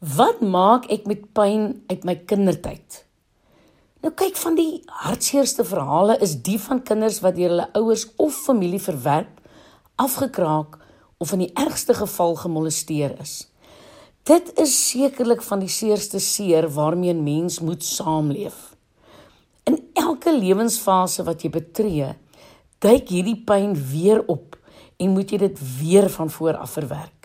Wat maak ek met pyn uit my kindertyd? Nou kyk van die hartseerste verhale is die van kinders wat deur hulle ouers of familie verwerp, afgekraak of in die ergste geval gemolesteer is. Dit is sekerlik van die seerste seer waarmee 'n mens moet saamleef. In elke lewensfase wat jy betree, duik hierdie pyn weer op en moet jy dit weer van voor af verwerk.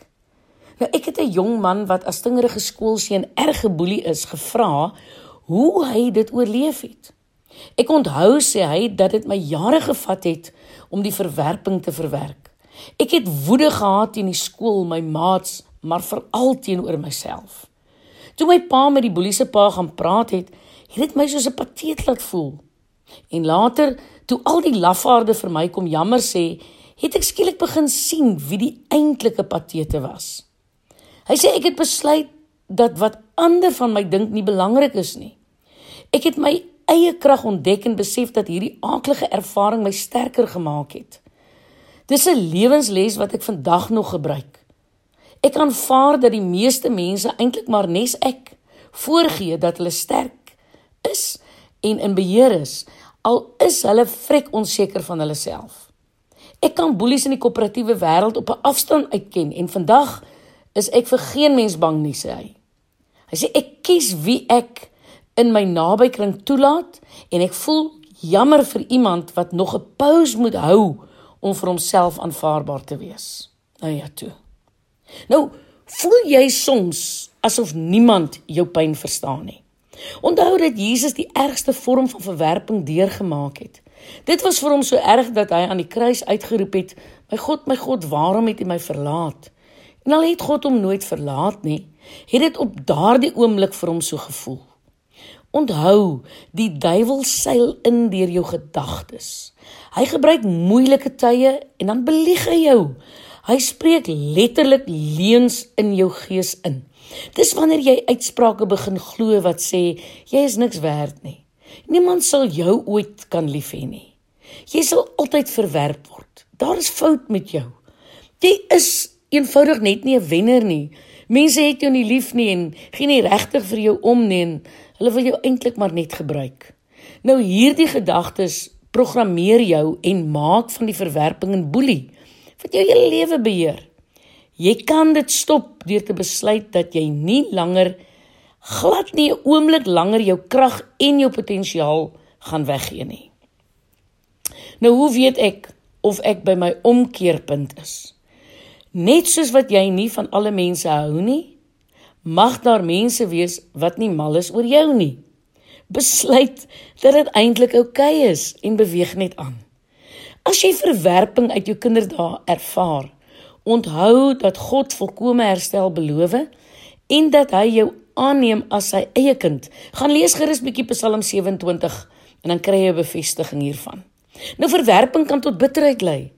Nou ek het 'n jong man wat as tingerige skoolseun erg geboelie is, gevra hoe hy dit oorleef het. Ek onthou sê hy dat dit my jare gevat het om die verwerping te verwerk. Ek het woede gehad teen die skool, my maats, maar veral teenoor myself. Toe my pa met die boelie se pa gaan praat het, het dit my soos 'n pateet laat voel. En later, toe al die lafaarde vir my kom jammer sê, het ek skielik begin sien wie die eintlike patete was. Hy sê ek het besluit dat wat ander van my dink nie belangrik is nie. Ek het my eie krag ontdek en besef dat hierdie aaklige ervaring my sterker gemaak het. Dis 'n lewensles wat ek vandag nog gebruik. Ek aanvaar dat die meeste mense eintlik maar nes ek voorgee dat hulle sterk is en in beheer is, al is hulle vrek onseker van hulle self. Ek kan boelies in die koöperatiewe wêreld op 'n afstand uitken en vandag is ek vir geen mens bang nie, sê hy. Hy sê ek kies wie ek in my nabykring toelaat en ek voel jammer vir iemand wat nog 'n pause moet hou om vir homself aanvaarbaar te wees. Nou ja, toe. Nou, voel jy soms asof niemand jou pyn verstaan nie? Onthou dat Jesus die ergste vorm van verwerping deurgemaak het. Dit was vir hom so erg dat hy aan die kruis uitgeroep het: "My God, my God, waarom het U my verlaat?" En al het God hom nooit verlaat nie, het dit op daardie oomblik vir hom so gevoel. Onthou, die duiwel seil in deur jou gedagtes. Hy gebruik moeilike tye en dan belieg hy jou. Hy spreek letterlik leuns in jou gees in. Dis wanneer jy uitsprake begin glo wat sê jy is niks werd nie. Niemand sal jou ooit kan lief hê nie. Jy sal altyd verwerp word. Daar is fout met jou. Jy is eenvoudig net nie 'n wenner nie. Mense het jou nie lief nie en gee nie regtig vir jou om nie en hulle wil jou eintlik maar net gebruik. Nou hierdie gedagtes programmeer jou en maak van die verwerping 'n boelie wat jou hele lewe beheer. Jy kan dit stop deur te besluit dat jy nie langer glad nie 'n oomblik langer jou krag en jou potensiaal gaan weggee nie. Nou hoe weet ek of ek by my omkeerpunt is? Net soos wat jy nie van alle mense hou nie, mag daar mense wees wat nie mal is oor jou nie. Besluit dat dit eintlik oukei okay is en beweeg net aan. As jy verwerping uit jou kinderdae ervaar, onthou dat God volkomme herstel beloof en dat hy jou aanneem as sy eie kind. Gaan lees gerus bietjie Psalm 27 en dan kry jy 'n bevestiging hiervan. Nou verwerping kan tot bitterheid lei.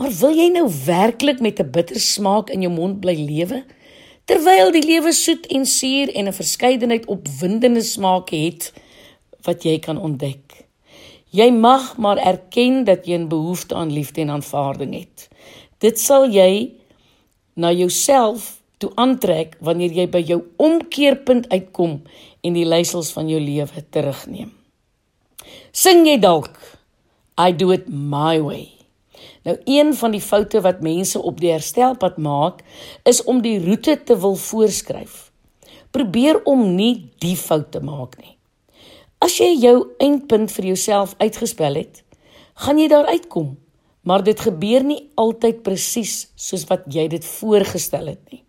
Maar wil jy nou werklik met 'n bitter smaak in jou mond bly lewe? Terwyl die lewe soet en suur en 'n verskeidenheid opwindende smake het wat jy kan ontdek. Jy mag maar erken dat jy 'n behoefte aan liefde en aanvaarding het. Dit sal jy na jouself toe aantrek wanneer jy by jou omkeerpunt uitkom en die leiersels van jou lewe terugneem. Sing jy dalk I do it my way. Nou een van die foute wat mense op die herstelpad maak, is om die roete te wil voorskryf. Probeer om nie die fout te maak nie. As jy jou eindpunt vir jouself uitgespel het, gaan jy daar uitkom, maar dit gebeur nie altyd presies soos wat jy dit voorgestel het nie.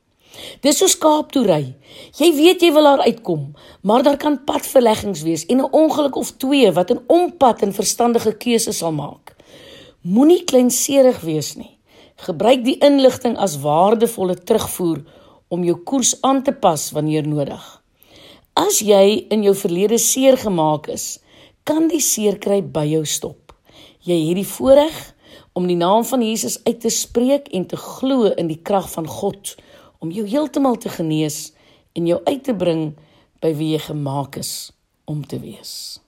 Dis soos Kaap toe ry. Jy weet jy wil daar uitkom, maar daar kan padverleggings wees en 'n ongeluk of twee wat 'n ompad en verstandige keuse sal maak. Moenie kleinserig wees nie. Gebruik die inligting as waardevolle terugvoer om jou koers aan te pas wanneer nodig. As jy in jou verlede seer gemaak is, kan die seerkry by jou stop. Jy het die voorreg om die naam van Jesus uit te spreek en te glo in die krag van God om jou heeltemal te genees en jou uit te bring by wie jy gemaak is om te wees.